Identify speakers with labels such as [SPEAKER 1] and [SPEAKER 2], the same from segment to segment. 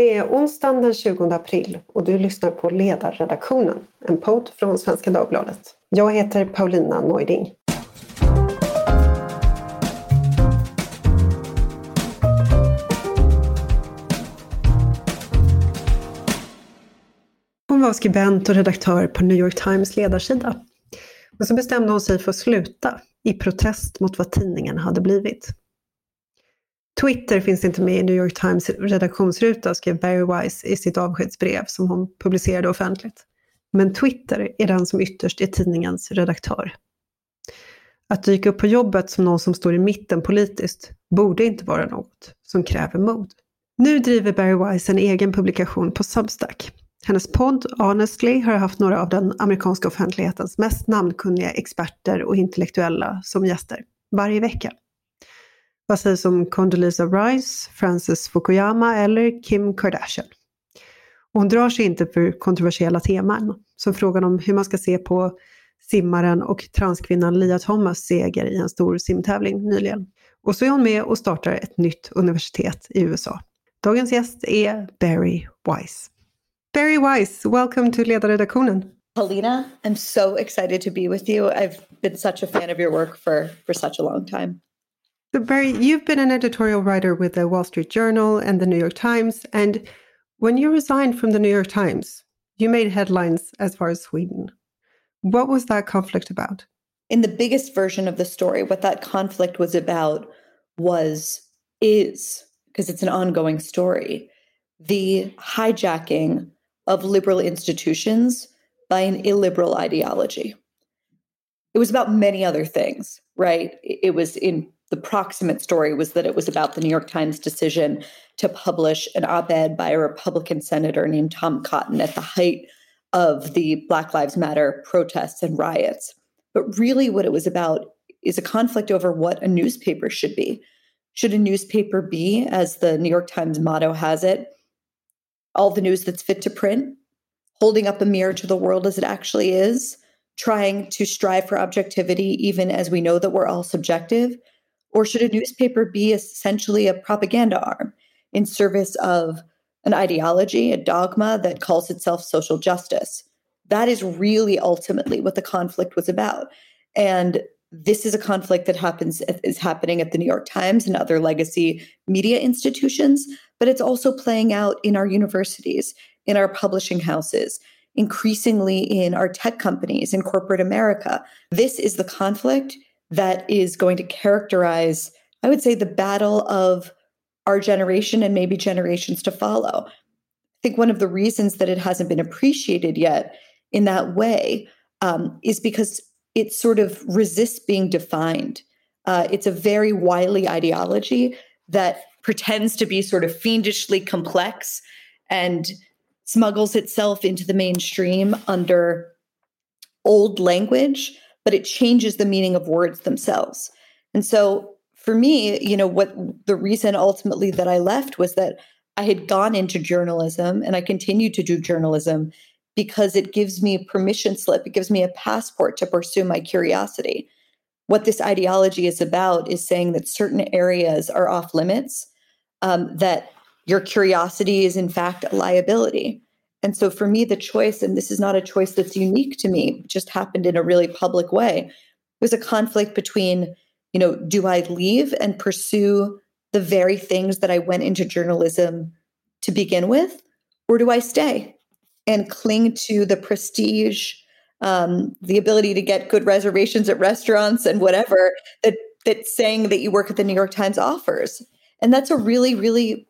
[SPEAKER 1] Det är onsdagen den 20 april och du lyssnar på Ledarredaktionen, en podd från Svenska Dagbladet. Jag heter Paulina Neuding. Hon var skribent och redaktör på New York Times ledarsida. Men så bestämde hon sig för att sluta i protest mot vad tidningen hade blivit. Twitter finns inte med i New York Times redaktionsruta, skrev Barry Wise i sitt avskedsbrev som hon publicerade offentligt. Men Twitter är den som ytterst är tidningens redaktör. Att dyka upp på jobbet som någon som står i mitten politiskt borde inte vara något som kräver mod. Nu driver Barry Wise en egen publikation på Substack. Hennes podd Honestly har haft några av den amerikanska offentlighetens mest namnkunniga experter och intellektuella som gäster varje vecka. Vad sägs om Condoleezza Rice, Frances Fukuyama eller Kim Kardashian? hon drar sig inte för kontroversiella teman, som frågan om hur man ska se på simmaren och transkvinnan Lia Thomas seger i en stor simtävling nyligen. Och så är hon med och startar ett nytt universitet i USA. Dagens gäst är Barry Weiss. Barry Weiss, welcome to Ledarredaktionen.
[SPEAKER 2] Paulina, I'm so excited to be with you. I've been such a fan of your work for, for such a long time.
[SPEAKER 1] So Bari, you've been an editorial writer with the Wall Street Journal and the New York Times. And when you resigned from the New York Times, you made headlines as far as Sweden. What was that conflict about?
[SPEAKER 2] In the biggest version of the story, what that conflict was about was, is, because it's an ongoing story, the hijacking of liberal institutions by an illiberal ideology. It was about many other things, right? It was in the proximate story was that it was about the New York Times decision to publish an op ed by a Republican senator named Tom Cotton at the height of the Black Lives Matter protests and riots. But really, what it was about is a conflict over what a newspaper should be. Should a newspaper be, as the New York Times motto has it, all the news that's fit to print, holding up a mirror to the world as it actually is, trying to strive for objectivity, even as we know that we're all subjective? Or should a newspaper be essentially a propaganda arm in service of an ideology, a dogma that calls itself social justice? That is really ultimately what the conflict was about. And this is a conflict that happens is happening at the New York Times and other legacy media institutions, but it's also playing out in our universities, in our publishing houses, increasingly in our tech companies, in corporate America. This is the conflict that is going to characterize, I would say, the battle of our generation and maybe generations to follow. I think one of the reasons that it hasn't been appreciated yet in that way um, is because it sort of resists being defined. Uh, it's a very wily ideology that pretends to be sort of fiendishly complex and smuggles itself into the mainstream under old language but it changes the meaning of words themselves. And so for me, you know, what the reason ultimately that I left was that I had gone into journalism and I continue to do journalism because it gives me a permission slip, it gives me a passport to pursue my curiosity. What this ideology is about is saying that certain areas are off limits, um, that your curiosity is in fact a liability. And so for me, the choice, and this is not a choice that's unique to me, just happened in a really public way, was a conflict between, you know, do I leave and pursue the very things that I went into journalism to begin with, or do I stay and cling to the prestige, um, the ability to get good reservations at restaurants and whatever that that saying that you work at the New York Times offers? And that's a really, really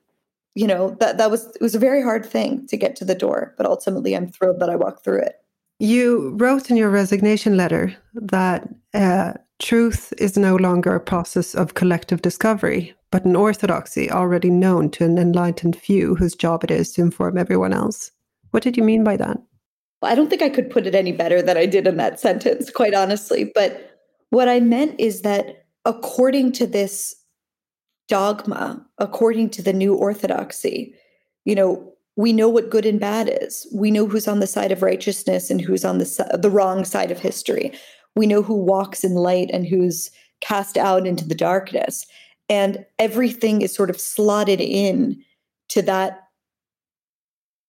[SPEAKER 2] you know that that was it was a very hard thing to get to the door but ultimately i'm thrilled that i walked through it.
[SPEAKER 1] You wrote in your resignation letter that uh, truth is no longer a process of collective discovery but an orthodoxy already known to an enlightened few whose job it is to inform everyone else. What did you mean by that?
[SPEAKER 2] Well, i don't think i could put it any better than i did in that sentence quite honestly but what i meant is that according to this dogma according to the new orthodoxy. You know, we know what good and bad is. We know who's on the side of righteousness and who's on the the wrong side of history. We know who walks in light and who's cast out into the darkness. And everything is sort of slotted in to that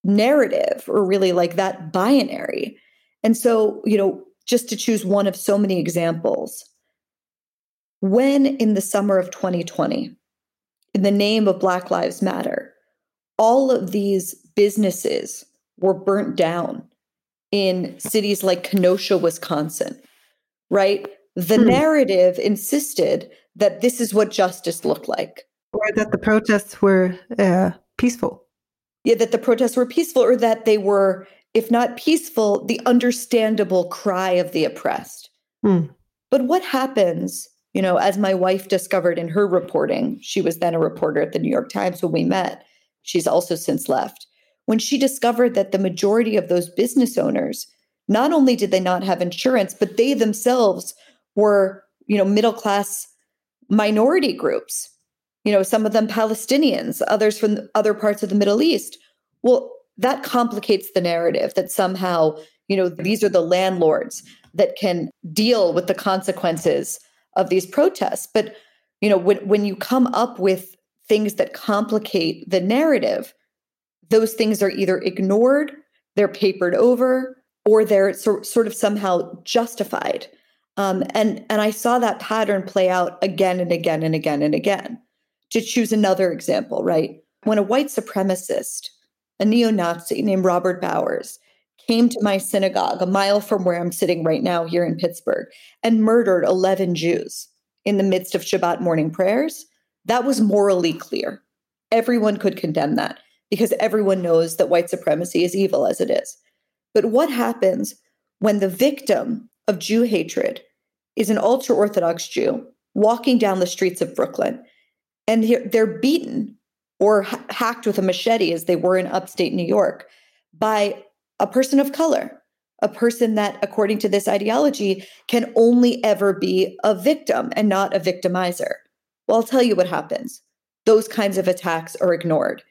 [SPEAKER 2] narrative or really like that binary. And so, you know, just to choose one of so many examples, when in the summer of 2020, in the name of Black Lives Matter, all of these businesses were burnt down in cities like Kenosha, Wisconsin, right? The hmm. narrative insisted that this is what justice looked like.
[SPEAKER 1] Or that the protests were uh, peaceful.
[SPEAKER 2] Yeah, that the protests were peaceful, or that they were, if not peaceful, the understandable cry of the oppressed. Hmm. But what happens, you know, as my wife discovered in her reporting, she was then a reporter at the New York Times when we met. She's also since left. When she discovered that the majority of those business owners, not only did they not have insurance, but they themselves were, you know, middle class minority groups you know, some of them Palestinians, others from other parts of the Middle East. Well, that complicates the narrative that somehow, you know, these are the landlords that can deal with the consequences of these protests. But, you know, when, when you come up with things that complicate the narrative, those things are either ignored, they're papered over, or they're so, sort of somehow justified. Um, and and I saw that pattern play out again and again and again and again to choose another example, right? When a white supremacist, a neo Nazi named Robert Bowers, came to my synagogue a mile from where I'm sitting right now here in Pittsburgh and murdered 11 Jews in the midst of Shabbat morning prayers, that was morally clear. Everyone could condemn that because everyone knows that white supremacy is evil as it is. But what happens when the victim of Jew hatred is an ultra Orthodox Jew walking down the streets of Brooklyn and they're beaten or hacked with a machete as they were in upstate New York by a person of color, a person that, according to this ideology, can only ever be a victim and not a victimizer. Well, I'll tell you what happens. Those kinds of attacks are ignored.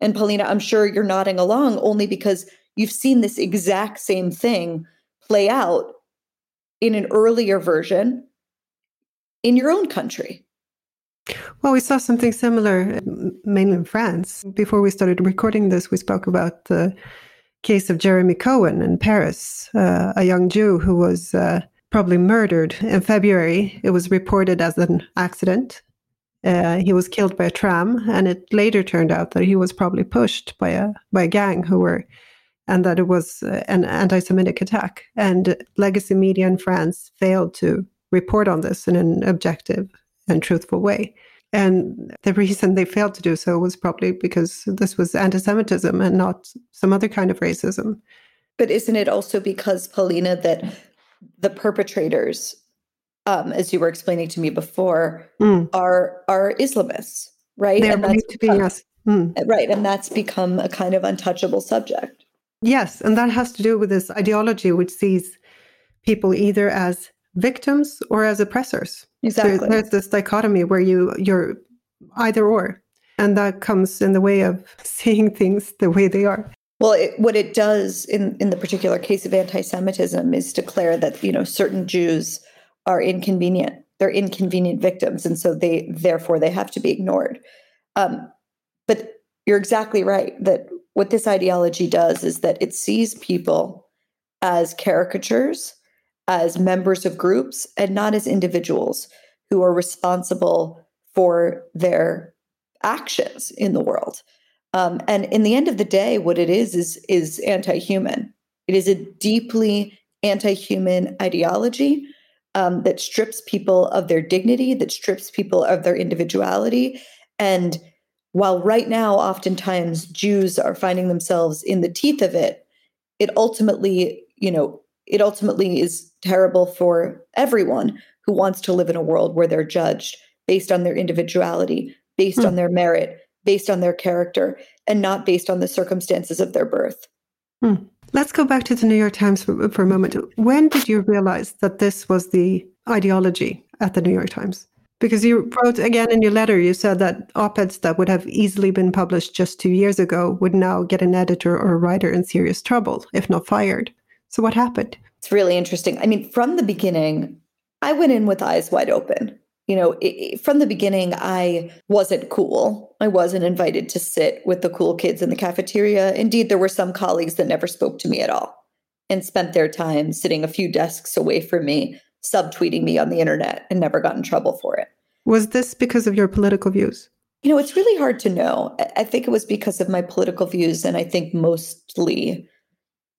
[SPEAKER 2] And Paulina, I'm sure you're nodding along only because you've seen this exact same thing play out in an earlier version in your own country.
[SPEAKER 1] Well, we saw something similar mainly in France. Before we started recording this, we spoke about the case of Jeremy Cohen in Paris, uh, a young Jew who was uh, probably murdered in February. It was reported as an accident. Uh, he was killed by a tram, and it later turned out that he was probably pushed by a by a gang who were, and that it was uh, an anti-Semitic attack. And legacy media in France failed to report on this in an objective and truthful way. And the reason they failed to do so was probably because this was anti Semitism and not some other kind of racism.
[SPEAKER 2] But isn't it also because, Paulina, that the perpetrators, um, as you were explaining to me before, mm. are are Islamists, right?
[SPEAKER 1] They are to be, yes.
[SPEAKER 2] Mm. Right. And that's become a kind of untouchable subject.
[SPEAKER 1] Yes. And that has to do with this ideology which sees people either as victims or as oppressors.
[SPEAKER 2] Exactly.
[SPEAKER 1] So there's this dichotomy where you you're either or, and that comes in the way of seeing things the way they are.
[SPEAKER 2] Well, it, what it does in in the particular case of anti-Semitism is declare that you know certain Jews are inconvenient. They're inconvenient victims, and so they therefore they have to be ignored. Um, but you're exactly right that what this ideology does is that it sees people as caricatures as members of groups and not as individuals who are responsible for their actions in the world. Um, and in the end of the day, what it is is is anti-human. It is a deeply anti-human ideology um, that strips people of their dignity, that strips people of their individuality. And while right now, oftentimes Jews are finding themselves in the teeth of it, it ultimately, you know, it ultimately is terrible for everyone who wants to live in a world where they're judged based on their individuality, based mm. on their merit, based on their character, and not based on the circumstances of their birth.
[SPEAKER 1] Mm. Let's go back to the New York Times for, for, a moment. When did you realize that this was the ideology at the New York Times? Because you wrote again in your letter, you said that op eds that would have easily been published just two years ago would now get an editor or a writer in serious trouble, if not fired. So, what happened?
[SPEAKER 2] It's really interesting. I mean, from the beginning, I went in with eyes wide open. you know, it, from the beginning, I wasn't cool. I wasn't invited to sit with the cool kids in the cafeteria. Indeed, there were some colleagues that never spoke to me at all and spent their time sitting a few desks away from me, subtweeting me on the internet and never got in trouble for it.
[SPEAKER 1] Was this because of your political views?
[SPEAKER 2] You know, it's really hard to know. I think it was because of my political views, and I think mostly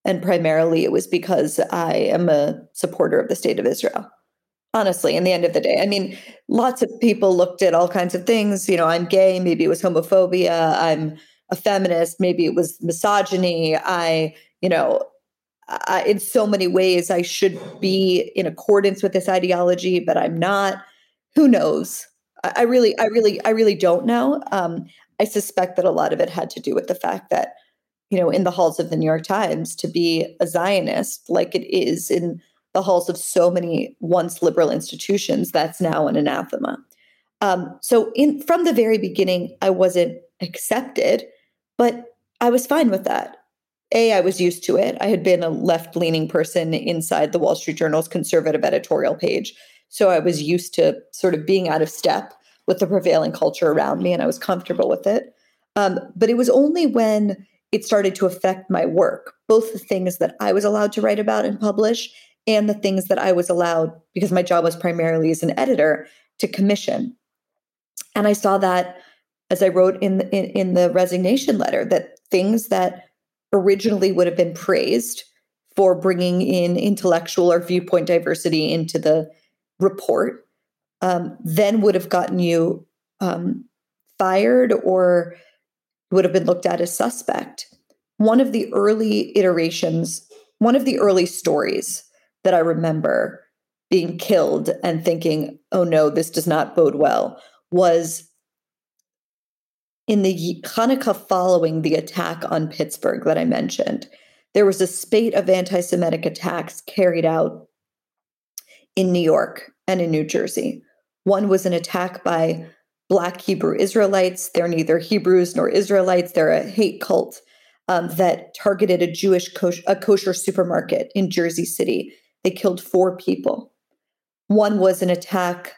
[SPEAKER 2] and primarily it was because I am a supporter of the state of Israel. Honestly, in the end of the day, I mean, lots of people looked at all kinds of things. You know, I'm gay, maybe it was homophobia. I'm a feminist, maybe it was misogyny. I, you know, I, in so many ways, I should be in accordance with this ideology, but I'm not. Who knows? I, really, I really, I really don't know. Um, I suspect that a lot of it had to do with the fact that, you know, in the halls of the New York Times, to be a Zionist, like it is in the halls of so many once liberal institutions, that's now an anathema. Um, so, in from the very beginning, I wasn't accepted, but I was fine with that. A, I was used to it. I had been a left leaning person inside the Wall Street Journal's conservative editorial page. So I was used to sort of being out of step with the prevailing culture around me and I was comfortable with it. Um, but it was only when it started to affect my work, both the things that I was allowed to write about and publish and the things that I was allowed, because my job was primarily as an editor, to commission. And I saw that as I wrote in the, in, in the resignation letter that things that originally would have been praised for bringing in intellectual or viewpoint diversity into the report, um, then would have gotten you um, fired or would have been looked at as suspect. One of the early iterations, one of the early stories that I remember being killed and thinking, oh no, this does not bode well, was in the Hanukkah following the attack on Pittsburgh that I mentioned, there was a spate of anti Semitic attacks carried out in New York and in New Jersey. One was an attack by Black Hebrew Israelites. They're neither Hebrews nor Israelites, they're a hate cult um, that targeted a Jewish kosher, a kosher supermarket in Jersey City. They killed four people. One was an attack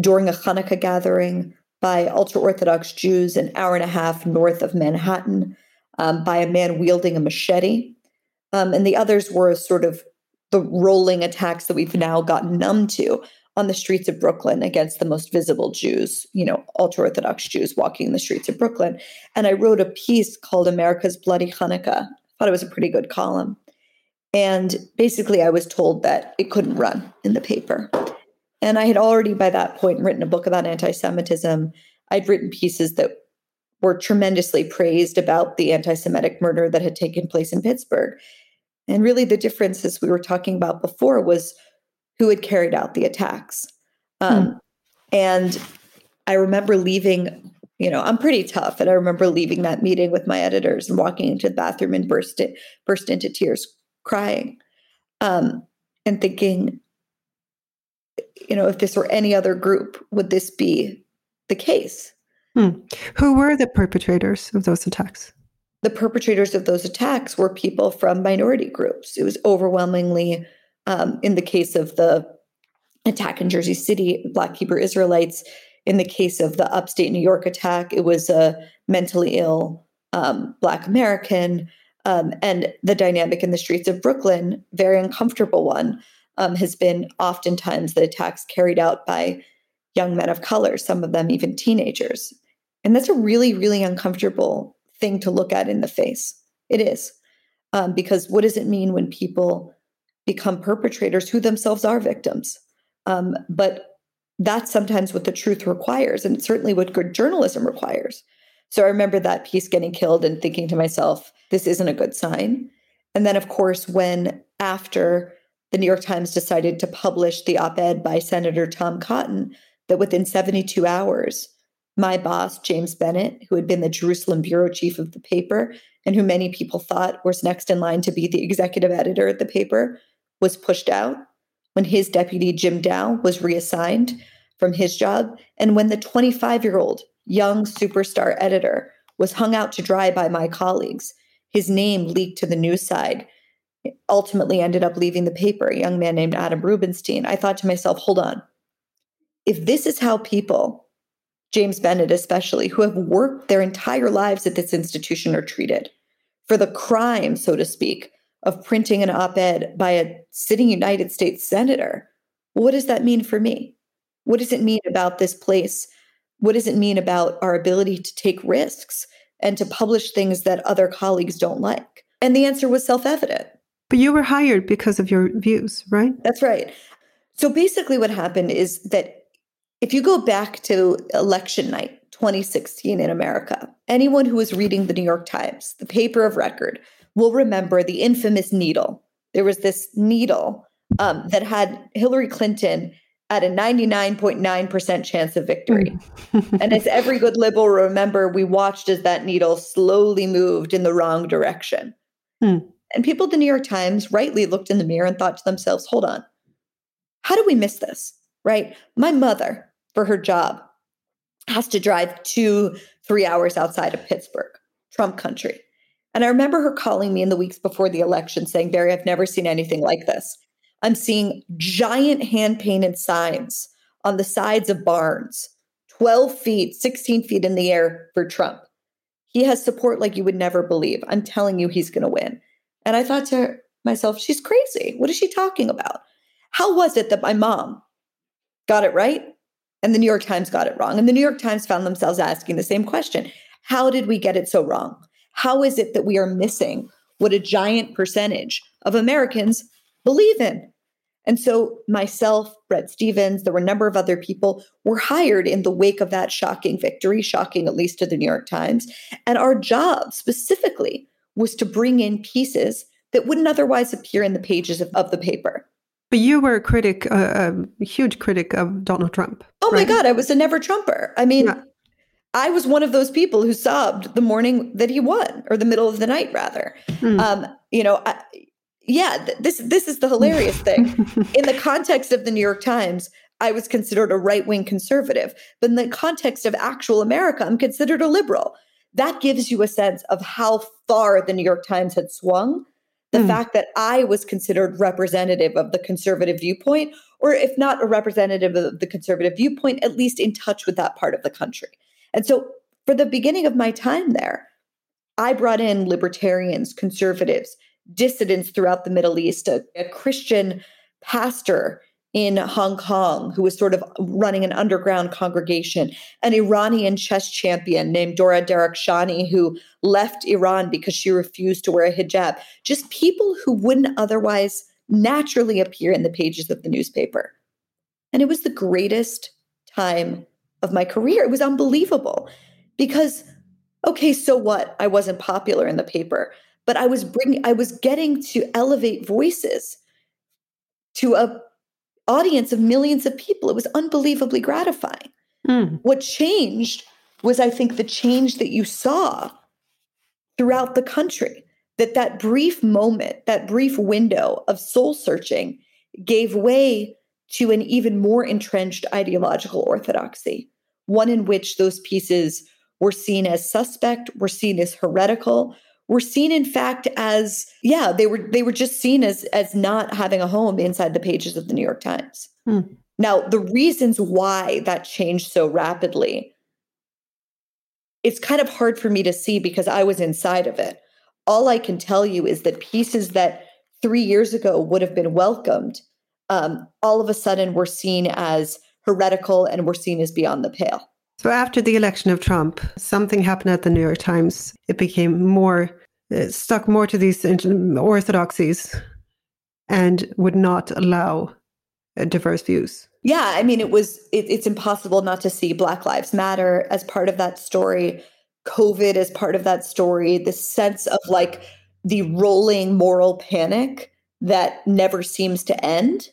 [SPEAKER 2] during a Hanukkah gathering by ultra Orthodox Jews an hour and a half north of Manhattan um, by a man wielding a machete. Um, and the others were sort of the rolling attacks that we've now gotten numb to on the streets of Brooklyn against the most visible Jews, you know, ultra Orthodox Jews walking the streets of Brooklyn. And I wrote a piece called America's Bloody Hanukkah. I thought it was a pretty good column. And basically, I was told that it couldn't run in the paper. And I had already by that point written a book about anti Semitism. I'd written pieces that were tremendously praised about the anti Semitic murder that had taken place in Pittsburgh. And really, the difference, as we were talking about before, was who had carried out the attacks. Um, hmm. And I remember leaving, you know, I'm pretty tough. And I remember leaving that meeting with my editors and walking into the bathroom and burst, it, burst into tears, crying, um, and thinking, you know, if this were any other group, would this be the case?
[SPEAKER 1] Hmm. Who were the perpetrators of those attacks?
[SPEAKER 2] The perpetrators of those attacks were people from minority groups. It was overwhelmingly, um, in the case of the attack in Jersey City, Black Hebrew Israelites. In the case of the upstate New York attack, it was a mentally ill um, Black American. Um, and the dynamic in the streets of Brooklyn, very uncomfortable one um, has been oftentimes the attacks carried out by young men of color, some of them even teenagers. And that's a really, really uncomfortable thing to look at in the face. It is. Um, because what does it mean when people become perpetrators who themselves are victims? Um, but that's sometimes what the truth requires, and certainly what good journalism requires. So I remember that piece getting killed and thinking to myself, this isn't a good sign. And then, of course, when after the New York Times decided to publish the op ed by Senator Tom Cotton that within 72 hours, my boss, James Bennet, who had been the Jerusalem bureau chief of the paper and who many people thought was next in line to be the executive editor of the paper, was pushed out, when his deputy, Jim Dao, was reassigned from his job, and when the 25 year old young superstar editor was hung out to dry by my colleagues, his name leaked to the news side. Ultimately ended up leaving the paper, a young man named Adam Rubenstein, I thought to myself, hold on. if this is how people, James Bennet especially, who have worked their entire lives at this institution are treated for the crime, so to speak, of printing an op ed by a sitting United States senator, what does that mean for me? What does it mean about this place? What does it mean about our ability to take risks and to publish things that other colleagues don't like? And the answer was self evident.
[SPEAKER 1] But you were hired because of your views, right?
[SPEAKER 2] That's right. So basically, what happened is that if you go back to election night 2016 in America, anyone who was reading the New York Times, the paper of record, will remember the infamous needle. There was this needle um, that had Hillary Clinton at a 99.9% chance of victory. Hmm. and as every good liberal remember, we watched as that needle slowly moved in the wrong direction. Hmm. And people at the New York Times rightly looked in the mirror and thought to themselves, hold on, how do we miss this? Right? My mother, for her job, has to drive two, three hours outside of Pittsburgh, Trump country. And I remember her calling me in the weeks before the election saying, Bari, I've never seen anything like this. I'm seeing giant hand painted signs on the sides of barns, 12 feet, 16 feet in the air for Trump. He has support like you would never believe. I'm telling you, he's going to win. And I thought to myself, she's crazy. What is she talking about? How was it that my mom got it right and the New York Times got it wrong? And the New York Times found themselves asking the same question How did we get it so wrong? How is it that we are missing what a giant percentage of Americans believe in? And so, myself, Bret Stephens, there were a number of other people were hired in the wake of that shocking victory, shocking at least to the New York Times. And our job specifically was to bring in pieces that wouldn't otherwise appear in the pages of, of the paper.
[SPEAKER 1] But you were a critic, uh, a huge critic of Donald Trump.
[SPEAKER 2] Oh right? my God, I was a never Trumper. I mean, yeah. I was one of those people who sobbed the morning that he won, or the middle of the night, rather. Mm. Um, you know, I, yeah, this this is the hilarious thing. in the context of the New York Times, I was considered a right wing conservative, but in the context of actual America, I'm considered a liberal. That gives you a sense of how far the New York Times had swung. The mm. fact that I was considered representative of the conservative viewpoint, or if not a representative of the conservative viewpoint, at least in touch with that part of the country. And so, for the beginning of my time there, I brought in libertarians, conservatives, dissidents throughout the Middle East, a, a Christian pastor in Hong Kong who was sort of running an underground congregation, an Iranian chess champion named Dorsa Derakhshani who left Iran because she refused to wear a hijab. Just people who wouldn't otherwise naturally appear in the pages of the newspaper. And it was the greatest time of my career. It was unbelievable because okay, so what? I wasn't popular in the paper, but I was bringing I was getting to elevate voices to a audience of millions of people. It was unbelievably gratifying. Mm. What changed was I think the change that you saw throughout the country that that brief moment, that brief window of soul searching gave way to an even more entrenched ideological orthodoxy, one in which those pieces were seen as suspect, were seen as heretical, were seen in fact as yeah they were they were just seen as as not having a home inside the pages of the new york times hmm. now the reasons why that changed so rapidly it's kind of hard for me to see because i was inside of it all i can tell you is that pieces that three years ago would have been welcomed um, all of a sudden were seen as heretical and were seen as beyond the pale
[SPEAKER 1] so after the election of Trump, something happened at the New York Times. It became more uh, stuck more to these orthodoxies and would not allow uh, diverse views.
[SPEAKER 2] Yeah, I mean, it was it, it's impossible not to see Black Lives Matter as part of that story, COVID as part of that story, the sense of like the rolling moral panic that never seems to end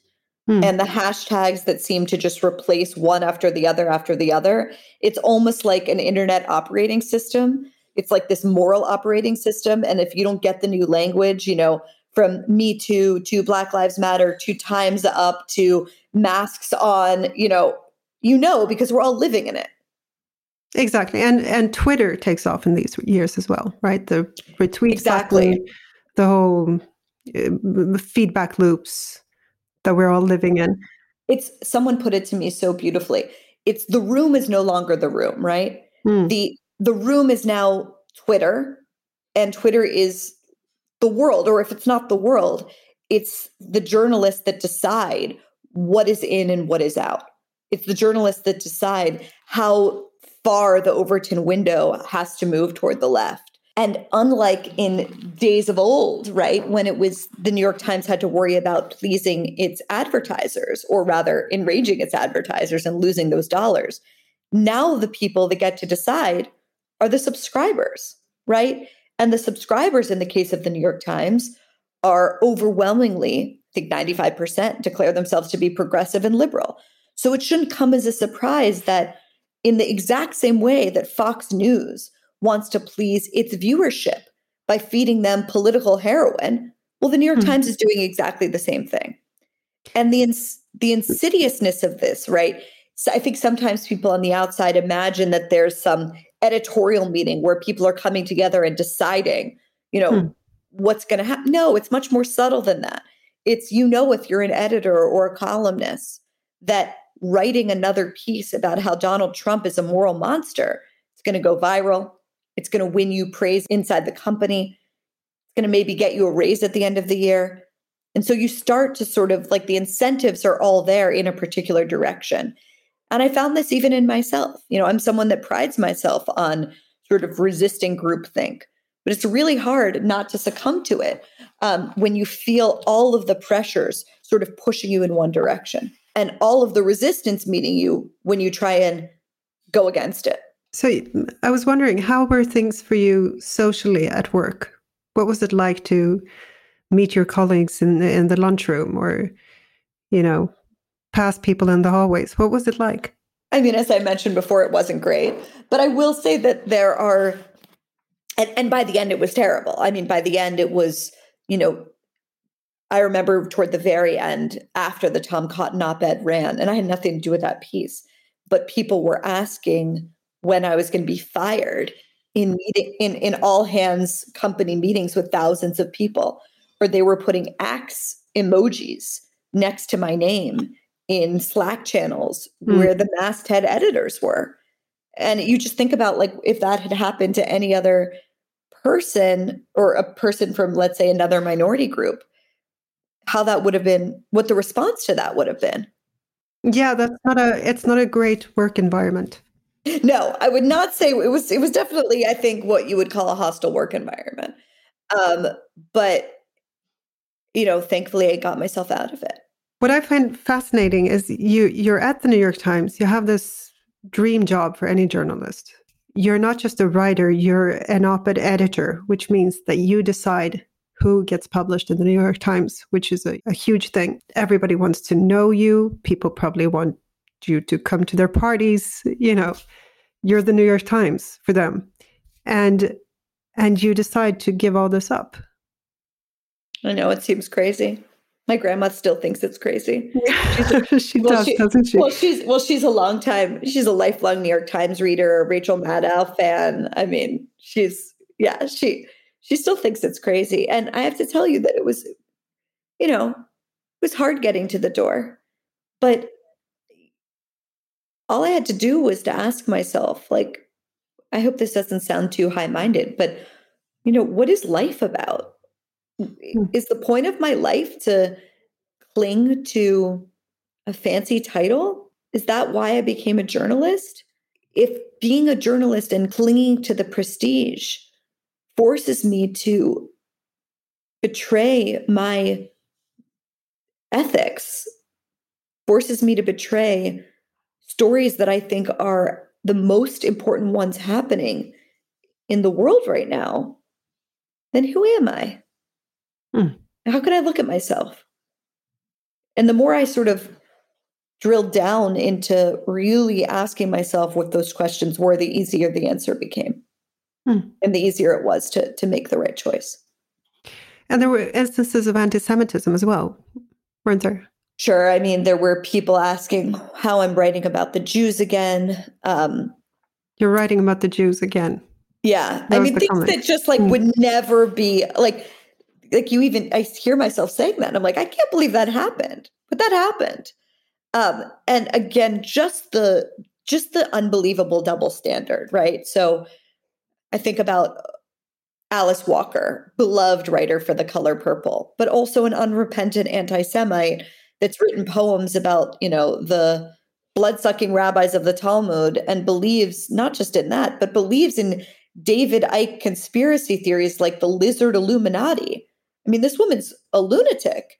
[SPEAKER 2] hmm. and the hashtags that seem to just replace one after the other after the other. It's almost like an internet operating system. It's like this moral operating system. And if you don't get the new language, you know, from Me Too to Black Lives Matter to Time's Up to masks on, you know, you know, because we're all living in it.
[SPEAKER 1] Exactly. And and Twitter takes off in these years as well, right? The retweet exactly. the whole uh, feedback loops that we're all living in.
[SPEAKER 2] it's someone put it to me so beautifully. It's the room is no longer the room, right? Mm. The the room is now Twitter, and Twitter is the world, or if it's not the world, it's the journalists that decide what is in and what is out. It's the journalists that decide how far the Overton window has to move toward the left. And unlike in days of old, right, when it was the New York Times had to worry about pleasing its advertisers, or rather enraging its advertisers and losing those dollars, now the people that get to decide are the subscribers, right? And the subscribers in the case of the New York Times are overwhelmingly, I think 95%, declare themselves to be progressive and liberal. So it shouldn't come as a surprise that, in the exact same way that Fox News wants to please its viewership by feeding them political heroin, well, the New York mm-hmm. Times is doing exactly the same thing. And the ins- the insidiousness of this, right? So I think sometimes people on the outside imagine that there's some editorial meeting where people are coming together and deciding, you know, hmm. what's going to happen. No, it's much more subtle than that. It's you know if you're an editor or a columnist that writing another piece about how Donald Trump is a moral monster, it's going to go viral. It's going to win you praise inside the company. It's going to maybe get you a raise at the end of the year. And so you start to sort of like the incentives are all there in a particular direction. And I found this even in myself. You know, I'm someone that prides myself on sort of resisting groupthink, but it's really hard not to succumb to it um, when you feel all of the pressures sort of pushing you in one direction and all of the resistance meeting you when you try and go against it.
[SPEAKER 1] So I was wondering, how were things for you socially at work? What was it like to meet your colleagues in the, in the lunchroom, or you know, pass people in the hallways? What was it like?
[SPEAKER 2] I mean, as I mentioned before, it wasn't great, but I will say that there are, and, and by the end, it was terrible. I mean, by the end, it was, you know, I remember toward the very end after the Tom Cotton op ed ran, and I had nothing to do with that piece, but people were asking when I was going to be fired in meeting in, in all hands company meetings with thousands of people, or they were putting axe emojis next to my name in Slack channels mm. where the masthead editors were. And you just think about like if that had happened to any other person or a person from, let's say, another minority group, how that would have been, what the response to that would have been.
[SPEAKER 1] Yeah, that's not a it's not a great work environment.
[SPEAKER 2] No, I would not say it was it was definitely I think what you would call a hostile work environment. Um, but you know, thankfully I got myself out of it.
[SPEAKER 1] What I find fascinating is you you're at the New York Times, you have this dream job for any journalist. You're not just a writer, you're an op-ed editor, which means that you decide who gets published in the New York Times, which is a, a huge thing. Everybody wants to know you. People probably want you to come to their parties. You know, you're the New York Times for them. And and you decide to give all this up.
[SPEAKER 2] I know it seems crazy. My grandma still thinks it's crazy.
[SPEAKER 1] A, she well, does, she, doesn't she?
[SPEAKER 2] Well, she's well, she's a long time. She's a lifelong New York Times reader, Rachel Maddow fan. I mean, she's yeah, she she still thinks it's crazy. And I have to tell you that it was, you know, it was hard getting to the door. But all I had to do was to ask myself, like, I hope this doesn't sound too high minded, but, you know, what is life about? Hmm. Is the point of my life to cling to a fancy title? Is that why I became a journalist? If being a journalist and clinging to the prestige forces me to betray my ethics, forces me to betray stories that I think are the most important ones happening in the world right now, then who am I? Hmm. How can I look at myself? And the more I sort of drilled down into really asking myself what those questions were, the easier the answer became hmm. and the easier it was to to make the right choice.
[SPEAKER 1] And there were instances of anti-Semitism as well, weren't there?
[SPEAKER 2] Sure. I mean, there were people asking how I'm writing about the Jews again. Um,
[SPEAKER 1] You're writing about the Jews again.
[SPEAKER 2] Yeah. That I mean, things comment. that just like mm. would never be like, like you even, I hear myself saying that. I'm like, I can't believe that happened, but that happened. Um, and again, just the just the unbelievable double standard, right? So I think about Alice Walker, beloved writer for The Color Purple, but also an unrepentant anti-Semite that's written poems about, you know, the blood-sucking rabbis of the Talmud and believes not just in that, but believes in David Icke conspiracy theories like the lizard Illuminati. I mean, this woman's a lunatic.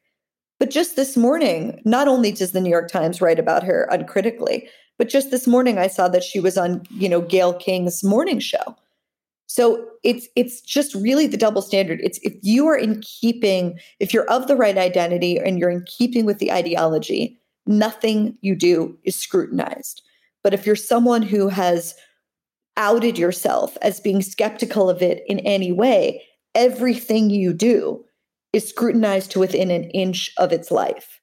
[SPEAKER 2] But just this morning, not only does the New York Times write about her uncritically, but just this morning I saw that she was on, you know, Gayle King's morning show. So it's it's just really the double standard. It's if you are in keeping, if you're of the right identity and you're in keeping with the ideology, nothing you do is scrutinized. But if you're someone who has outed yourself as being skeptical of it in any way, everything you do is scrutinized to within an inch of its life.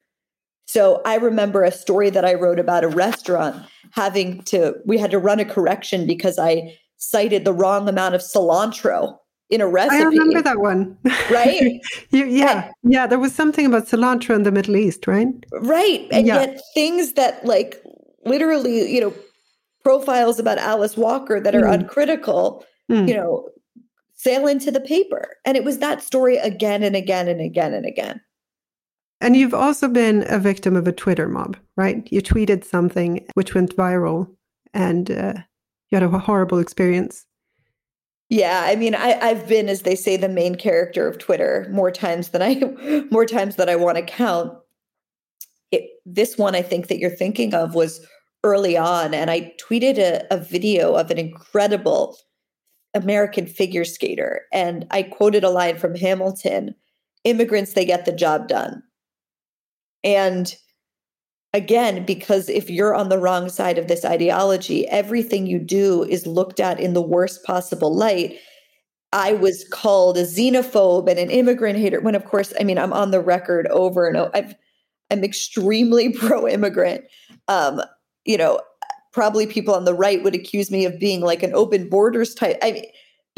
[SPEAKER 2] So I remember a story that I wrote about a restaurant having to, we had to run a correction because I cited the wrong amount of cilantro in a recipe.
[SPEAKER 1] I remember that one.
[SPEAKER 2] Right?
[SPEAKER 1] you, yeah. And, yeah. There was something about cilantro in the Middle East, right?
[SPEAKER 2] Right. And yeah. yet things that like literally, you know, profiles about Alice Walker that are mm. uncritical, mm. you know, sail into the paper. And it was that story again and again and again and again.
[SPEAKER 1] And you've also been a victim of a Twitter mob, right? You tweeted something which went viral and uh, you had a horrible experience.
[SPEAKER 2] Yeah, I mean, I, I've been, as they say, the main character of Twitter more times than I more times than I want to count. It, this one, I think that you're thinking of was early on, and I tweeted a, a video of an incredible American figure skater, and I quoted a line from Hamilton: "Immigrants, they get the job done." And again, because if you're on the wrong side of this ideology, everything you do is looked at in the worst possible light. I was called a xenophobe and an immigrant hater. When, of course, I mean, I'm on the record over and over. I've, I'm extremely pro-immigrant. Um, you know, probably people on the right would accuse me of being like an open borders type. I mean,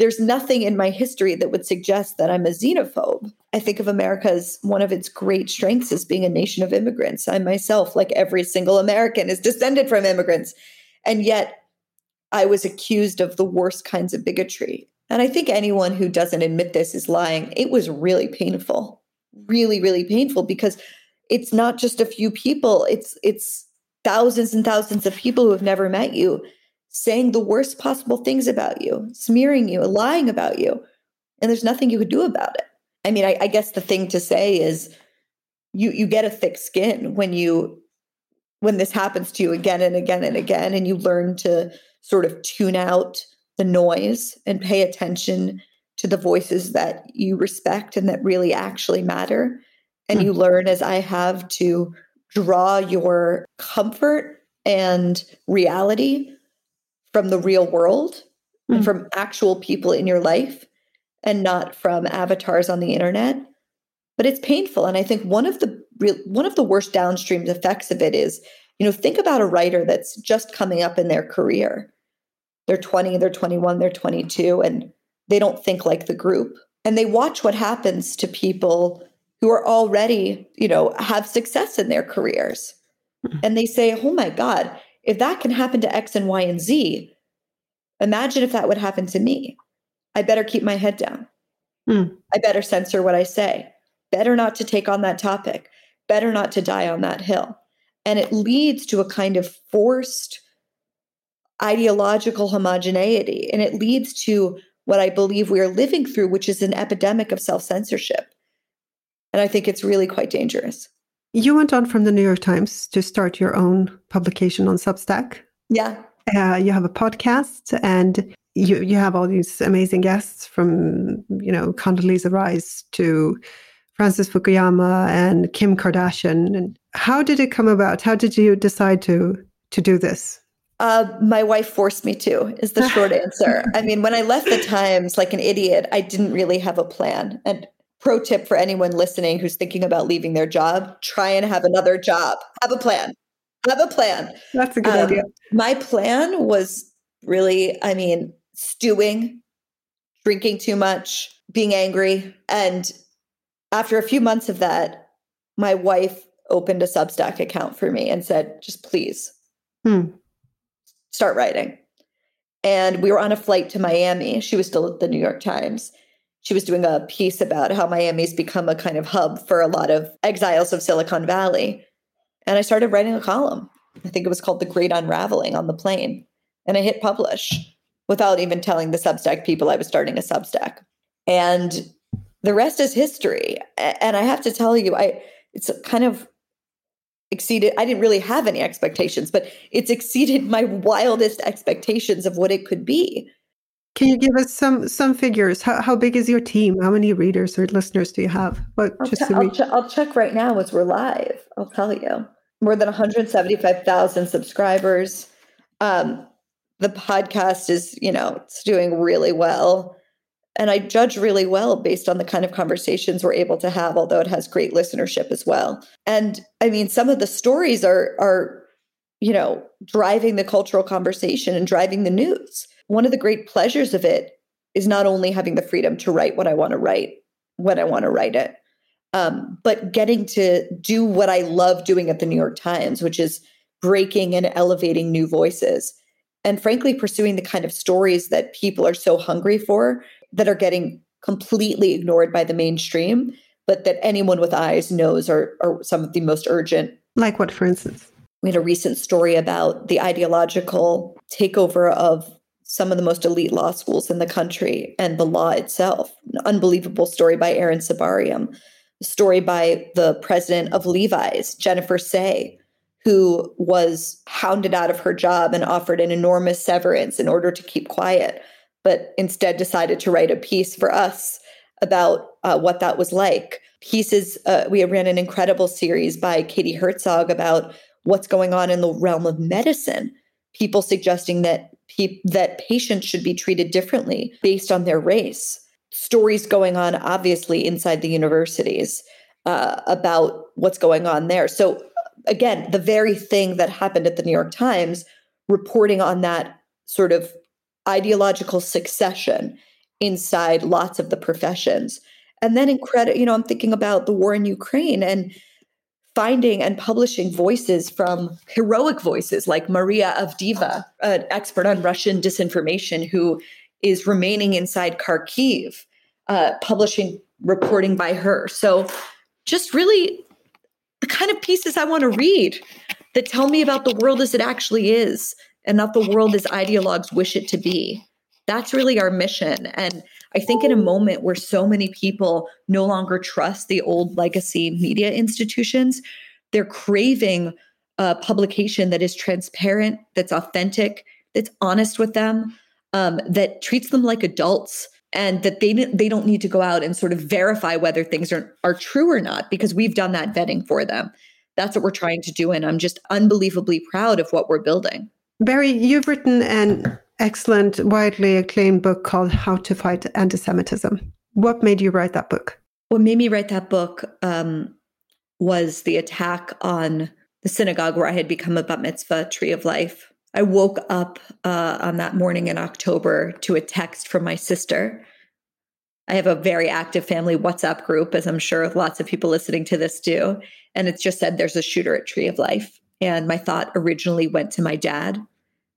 [SPEAKER 2] there's nothing in my history that would suggest that I'm a xenophobe. I think of America as one of its great strengths as being a nation of immigrants. I myself, like every single American, is descended from immigrants. And yet I was accused of the worst kinds of bigotry. And I think anyone who doesn't admit this is lying. It was really painful. Really, really painful because it's not just a few people. It's it's thousands and thousands of people who have never met you saying the worst possible things about you, smearing you, lying about you. And there's nothing you could do about it. I mean, I, I guess the thing to say is you you get a thick skin when you when this happens to you again and again and again, and you learn to sort of tune out the noise and pay attention to the voices that you respect and that really actually matter. And mm-hmm. you learn, as I have, to draw your comfort and reality from the real world mm-hmm. and hmm. from actual people in your life and not from avatars on the internet but it's painful and i think one of the real one of the worst downstream effects of it is you know think about a writer that's just coming up in their career they're 20 they're 21 they're 22 and they don't think like the group and they watch what happens to people who are already you know have success in their careers mm-hmm. and they say oh my god if that can happen to X and Y and Z, imagine if that would happen to me. I better keep my head down. Hmm. I better censor what I say. Better not to take on that topic. Better not to die on that hill. And it leads to a kind of forced ideological homogeneity. And it leads to what I believe we are living through, which is an epidemic of self censorship. And I think it's really quite dangerous.
[SPEAKER 1] You went on from the New York Times to start your own publication on Substack.
[SPEAKER 2] Yeah.
[SPEAKER 1] Uh, you have a podcast and you, you have all these amazing guests from, you know, Condoleezza Rice to Francis Fukuyama and Kim Kardashian. And how did it come about? How did you decide to to do this?
[SPEAKER 2] Uh, my wife forced me to, is the short answer. I mean, when I left the Times like an idiot, I didn't really have a plan. And pro tip for anyone listening who's thinking about leaving their job try and have another job have a plan have a plan
[SPEAKER 1] that's a good um, idea
[SPEAKER 2] my plan was really i mean stewing drinking too much being angry and after a few months of that my wife opened a Substack account for me and said, just please
[SPEAKER 1] Hmm.
[SPEAKER 2] start writing. And we were on a flight to Miami. She was still at the New York Times. She was doing a piece about how Miami's become a kind of hub for a lot of exiles of Silicon Valley. And I started writing a column. I think it was called The Great Unraveling on the plane. And I hit publish without even telling the Substack people I was starting a Substack. And the rest is history. And I have to tell you, I it's kind of exceeded I didn't really have any expectations, but it's exceeded my wildest expectations of what it could be.
[SPEAKER 1] Can you give us some some figures? How how big is your team? How many readers or listeners do you have? What
[SPEAKER 2] I'll,
[SPEAKER 1] just
[SPEAKER 2] che-
[SPEAKER 1] to
[SPEAKER 2] I'll,
[SPEAKER 1] reach?
[SPEAKER 2] che- I'll check right now as we're live. I'll tell you. More than 175,000 subscribers. Um, the podcast is, you know, it's doing really well. And I judge really well based on the kind of conversations we're able to have, although it has great listenership as well. And I mean, some of the stories are are, you know, driving the cultural conversation and driving the news. One of the great pleasures of it is not only having the freedom to write what I want to write when I want to write it, um, but getting to do what I love doing at the New York Times, which is breaking and elevating new voices. And frankly, pursuing the kind of stories that people are so hungry for that are getting completely ignored by the mainstream, but that anyone with eyes knows are, are some of the most urgent.
[SPEAKER 1] Like what, for instance?
[SPEAKER 2] We had a recent story about the ideological takeover of some of the most elite law schools in the country and the law itself. An unbelievable story by Aaron Sibarium story by the president of Levi's, Jennifer Sey, who was hounded out of her job and offered an enormous severance in order to keep quiet, but instead decided to write a piece for us about uh, what that was like. Pieces, uh, we ran an incredible series by Katie Herzog about what's going on in the realm of medicine. People suggesting that pe- that patients should be treated differently based on their race stories going on, obviously, inside the universities uh, about what's going on there. So, again, the very thing that happened at the New York Times, reporting on that sort of ideological succession inside lots of the professions. And then, in credit, you know, I'm thinking about the war in Ukraine and finding and publishing voices from heroic voices like Maria Avdeeva, an expert on Russian disinformation, who is remaining inside Kharkiv, uh, publishing reporting by her. So, just really the kind of pieces I want to read that tell me about the world as it actually is and not the world as ideologues wish it to be. That's really our mission. And I think in a moment where so many people no longer trust the old legacy media institutions, they're craving a publication that is transparent, that's authentic, that's honest with them, um, that treats them like adults and that they they don't need to go out and sort of verify whether things are are true or not because we've done that vetting for them. That's what we're trying to do and I'm just unbelievably proud of what we're building.
[SPEAKER 1] Bari, you've written an excellent, widely acclaimed book called How to Fight Anti-Semitism. What made you write that book?
[SPEAKER 2] What made me write that book um, was the attack on the synagogue where I had become a bat mitzvah tree of life I woke up uh, on that morning in October to a text from my sister. I have a very active family WhatsApp group, as I'm sure lots of people listening to this do. And it's just said there's a shooter at Tree of Life. And my thought originally went to my dad.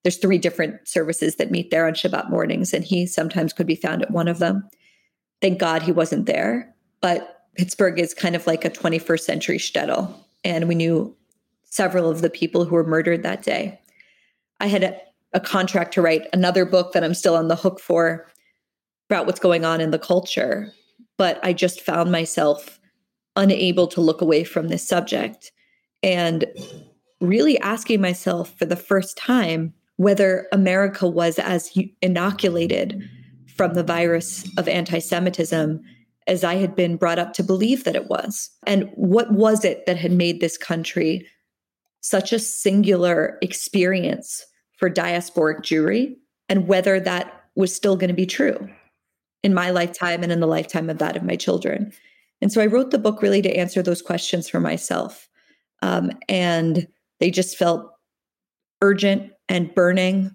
[SPEAKER 2] There's three different services that meet there on Shabbat mornings, and he sometimes could be found at one of them. Thank God he wasn't there. But Pittsburgh is kind of like a 21st century shtetl. And we knew several of the people who were murdered that day. I had a, a, contract to write another book that I'm still on the hook for about what's going on in the culture. But I just found myself unable to look away from this subject and really asking myself for the first time whether America was as inoculated from the virus of anti Semitism as I had been brought up to believe that it was. And what was it that had made this country such a singular experience for diasporic Jewry and whether that was still going to be true in my lifetime and in the lifetime of that of my children. And so I wrote the book really to answer those questions for myself. Um, and they just felt urgent and burning.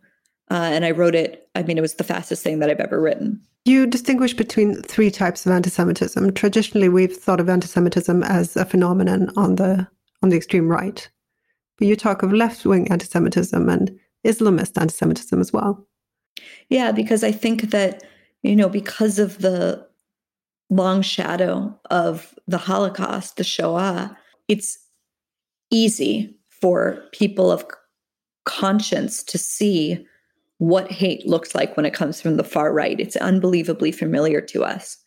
[SPEAKER 2] Uh, and I wrote it, I mean, it was the fastest thing that I've ever written.
[SPEAKER 1] You distinguish between three types of anti Semitism. Traditionally, we've thought of anti Semitism as a phenomenon on the on the extreme right. But you talk of left wing anti Semitism and Islamist anti Semitism as well.
[SPEAKER 2] Yeah, because I think that, you know, because of the long shadow of the Holocaust, the Shoah, it's easy for people of conscience to see what hate looks like when it comes from the far right. It's unbelievably familiar to us.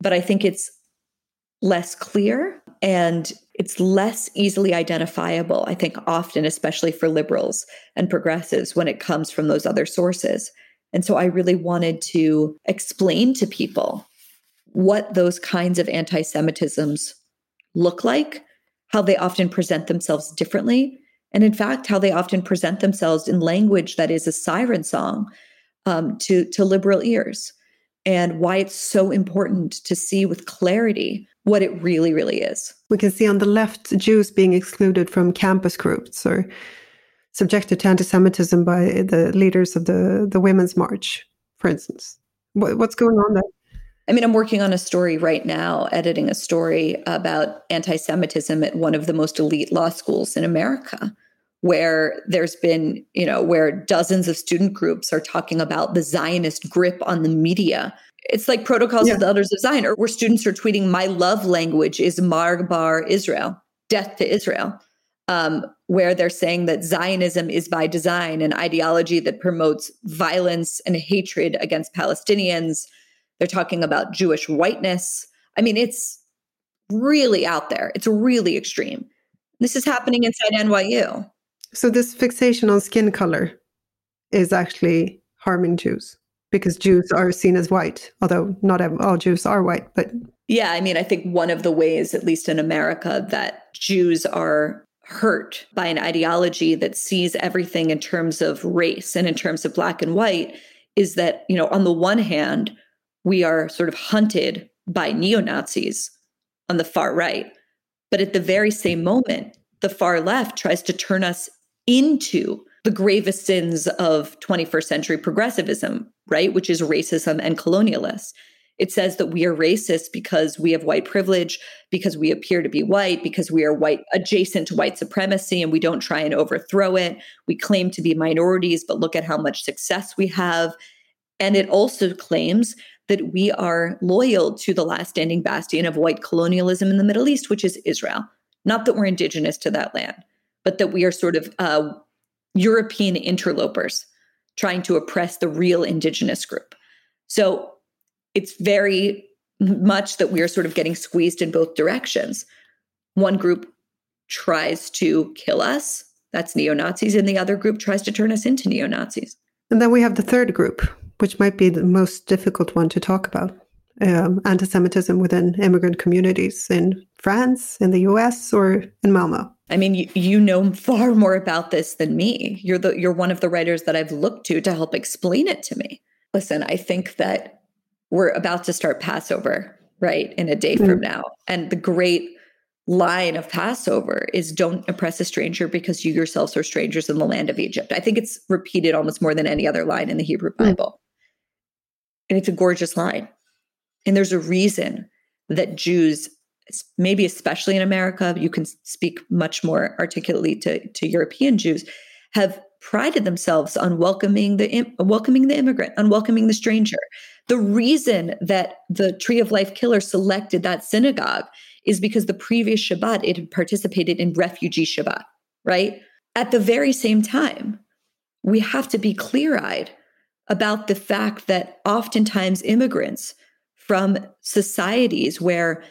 [SPEAKER 2] But I think it's less clear and it's less easily identifiable, I think, often, especially for liberals and progressives, when it comes from those other sources. And so I really wanted to explain to people what those kinds of anti Semitisms look like, how they often present themselves differently, and in fact, how they often present themselves in language that is a siren song um, to, to liberal ears, and why it's so important to see with clarity what it really, really is.
[SPEAKER 1] We can see on the left Jews being excluded from campus groups or subjected to anti Semitism by the leaders of the, the Women's March, for instance. What, what's going on there?
[SPEAKER 2] I mean, I'm working on a story right now, editing a story about anti Semitism at one of the most elite law schools in America, where there's been, you know, where dozens of student groups are talking about the Zionist grip on the media it's like protocols yeah. of the elders of Zion, or where students are tweeting, "My love language is Marg bar Israel, death to Israel," um, where they're saying that Zionism is by design an ideology that promotes violence and hatred against Palestinians. They're talking about Jewish whiteness. I mean, it's really out there. It's really extreme. This is happening inside NYU.
[SPEAKER 1] So this fixation on skin color is actually harming Jews because Jews are seen as white, although not all Jews are white. But
[SPEAKER 2] yeah, I mean, I think one of the ways, at least in America, that Jews are hurt by an ideology that sees everything in terms of race and in terms of black and white is that, you know, on the one hand, we are sort of hunted by neo Nazis on the far right. But at the very same moment, the far left tries to turn us into the gravest sins of 21st century progressivism, right? Which is racism and colonialists. It says that we are racist because we have white privilege, because we appear to be white, because we are white adjacent to white supremacy and we don't try and overthrow it. We claim to be minorities, but look at how much success we have. And it also claims that we are loyal to the last standing bastion of white colonialism in the Middle East, which is Israel. Not that we're indigenous to that land, but that we are sort of uh, European interlopers trying to oppress the real indigenous group. So it's very much that we are sort of getting squeezed in both directions. One group tries to kill us, that's neo Nazis, and the other group tries to turn us into neo Nazis.
[SPEAKER 1] And then we have the third group, which might be the most difficult one to talk about um, anti Semitism within immigrant communities in France, in the US, or in Malmo.
[SPEAKER 2] I mean, you, you know far more about this than me. You're the you're one of the writers that I've looked to to help explain it to me. Listen, I think that we're about to start Passover, right, in a day mm-hmm. from now. And the great line of Passover is don't oppress a stranger because you yourselves are strangers in the land of Egypt. I think it's repeated almost more than any other line in the Hebrew mm. Bible. And it's a gorgeous line. And there's a reason that Jews maybe especially in America, you can speak much more articulately to, to European Jews, have prided themselves on welcoming the welcoming the immigrant, on welcoming the stranger. The reason that the Tree of Life killer selected that synagogue is because the previous Shabbat it had participated in refugee Shabbat, right? At the very same time, we have to be clear-eyed about the fact that oftentimes immigrants from societies where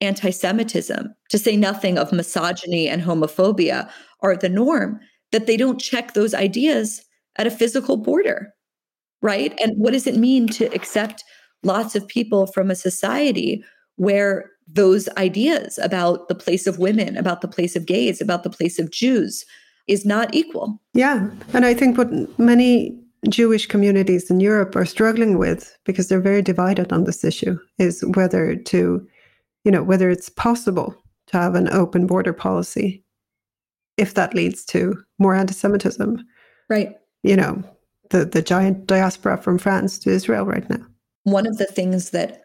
[SPEAKER 2] anti Semitism, to say nothing of misogyny and homophobia, are the norm, that they don't check those ideas at a physical border, right? And what does it mean to accept lots of people from a society where those ideas about the place of women, about the place of gays, about the place of Jews is not equal?
[SPEAKER 1] Yeah. And I think what many Jewish communities in Europe are struggling with, because they're very divided on this issue, is whether to you know, whether it's possible to have an open border policy if that leads to more anti-Semitism.
[SPEAKER 2] Right.
[SPEAKER 1] You know, the, the giant diaspora from France to Israel right now.
[SPEAKER 2] One of the things that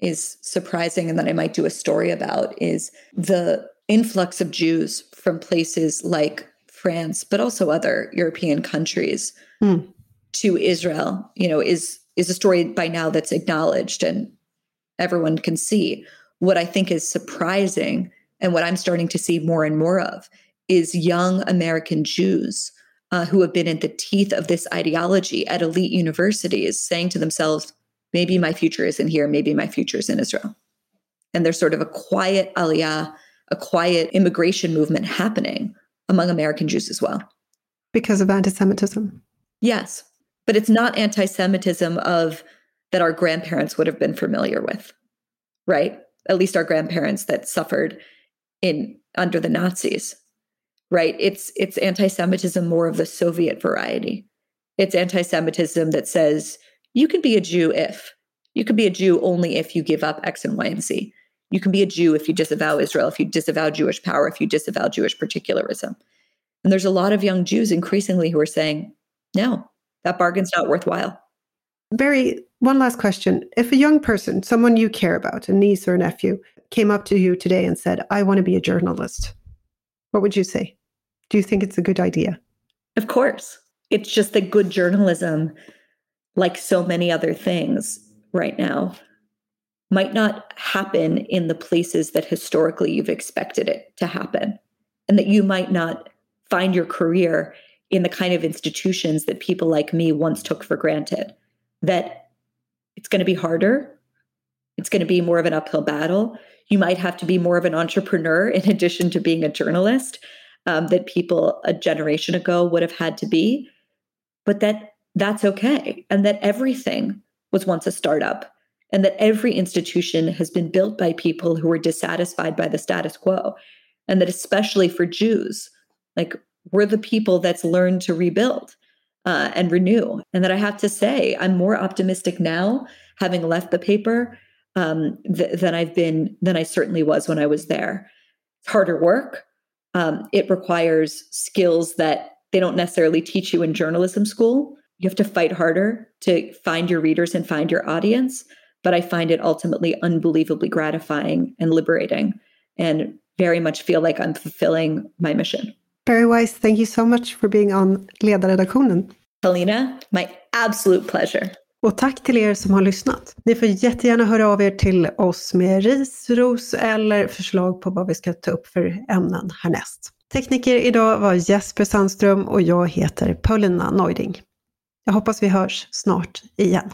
[SPEAKER 2] is surprising and that I might do a story about is the influx of Jews from places like France, but also other European countries mm. to Israel, you know, is is a story by now that's acknowledged and everyone can see. What I think is surprising and what I'm starting to see more and more of is young American Jews uh, who have been in the teeth of this ideology at elite universities saying to themselves, maybe my future isn't here, maybe my future is in Israel. And there's sort of a quiet aliyah, a quiet immigration movement happening among American Jews as well.
[SPEAKER 1] Because of anti Semitism?
[SPEAKER 2] Yes. But it's not anti Semitism of that our grandparents would have been familiar with, right? At least our grandparents that suffered in under the Nazis, right? It's it's anti-Semitism more of the Soviet variety. It's anti-Semitism that says you can be a Jew if you can be a Jew only if you give up X and Y and Z. You can be a Jew if you disavow Israel, if you disavow Jewish power, if you disavow Jewish particularism. And there's a lot of young Jews increasingly who are saying, no, that bargain's not worthwhile.
[SPEAKER 1] Bari, one last question. If a young person, someone you care about, a niece or a nephew, came up to you today and said, I want to be a journalist, what would you say? Do you think it's a good idea?
[SPEAKER 2] Of course. It's just that good journalism, like so many other things right now, might not happen in the places that historically you've expected it to happen. And that you might not find your career in the kind of institutions that people like me once took for granted. That it's going to be harder. It's going to be more of an uphill battle. You might have to be more of an entrepreneur in addition to being a journalist um, that people a generation ago would have had to be, but that that's okay. And that everything was once a startup and that every institution has been built by people who were dissatisfied by the status quo. And that especially for Jews, like we're the people that's learned to rebuild uh, and renew. And that I have to say, I'm more optimistic now, having left the paper, um, th- than I've been, than I certainly was when I was there. It's harder work. Um, it requires skills that they don't necessarily teach you in journalism school. You have to fight harder to find your readers and find your audience. But I find it ultimately unbelievably gratifying and liberating and very much feel like I'm fulfilling my mission.
[SPEAKER 1] Barry Weiss, thank you so much for being on Ledarredaktionen.
[SPEAKER 2] Helena, my absolute pleasure.
[SPEAKER 1] Och tack till er som har lyssnat. Ni får jättegärna höra av er till oss med ris, ros eller förslag på vad vi ska ta upp för ämnen härnäst. Tekniker idag var Jesper Sandström och jag heter Paulina Neuding. Jag hoppas vi hörs snart igen.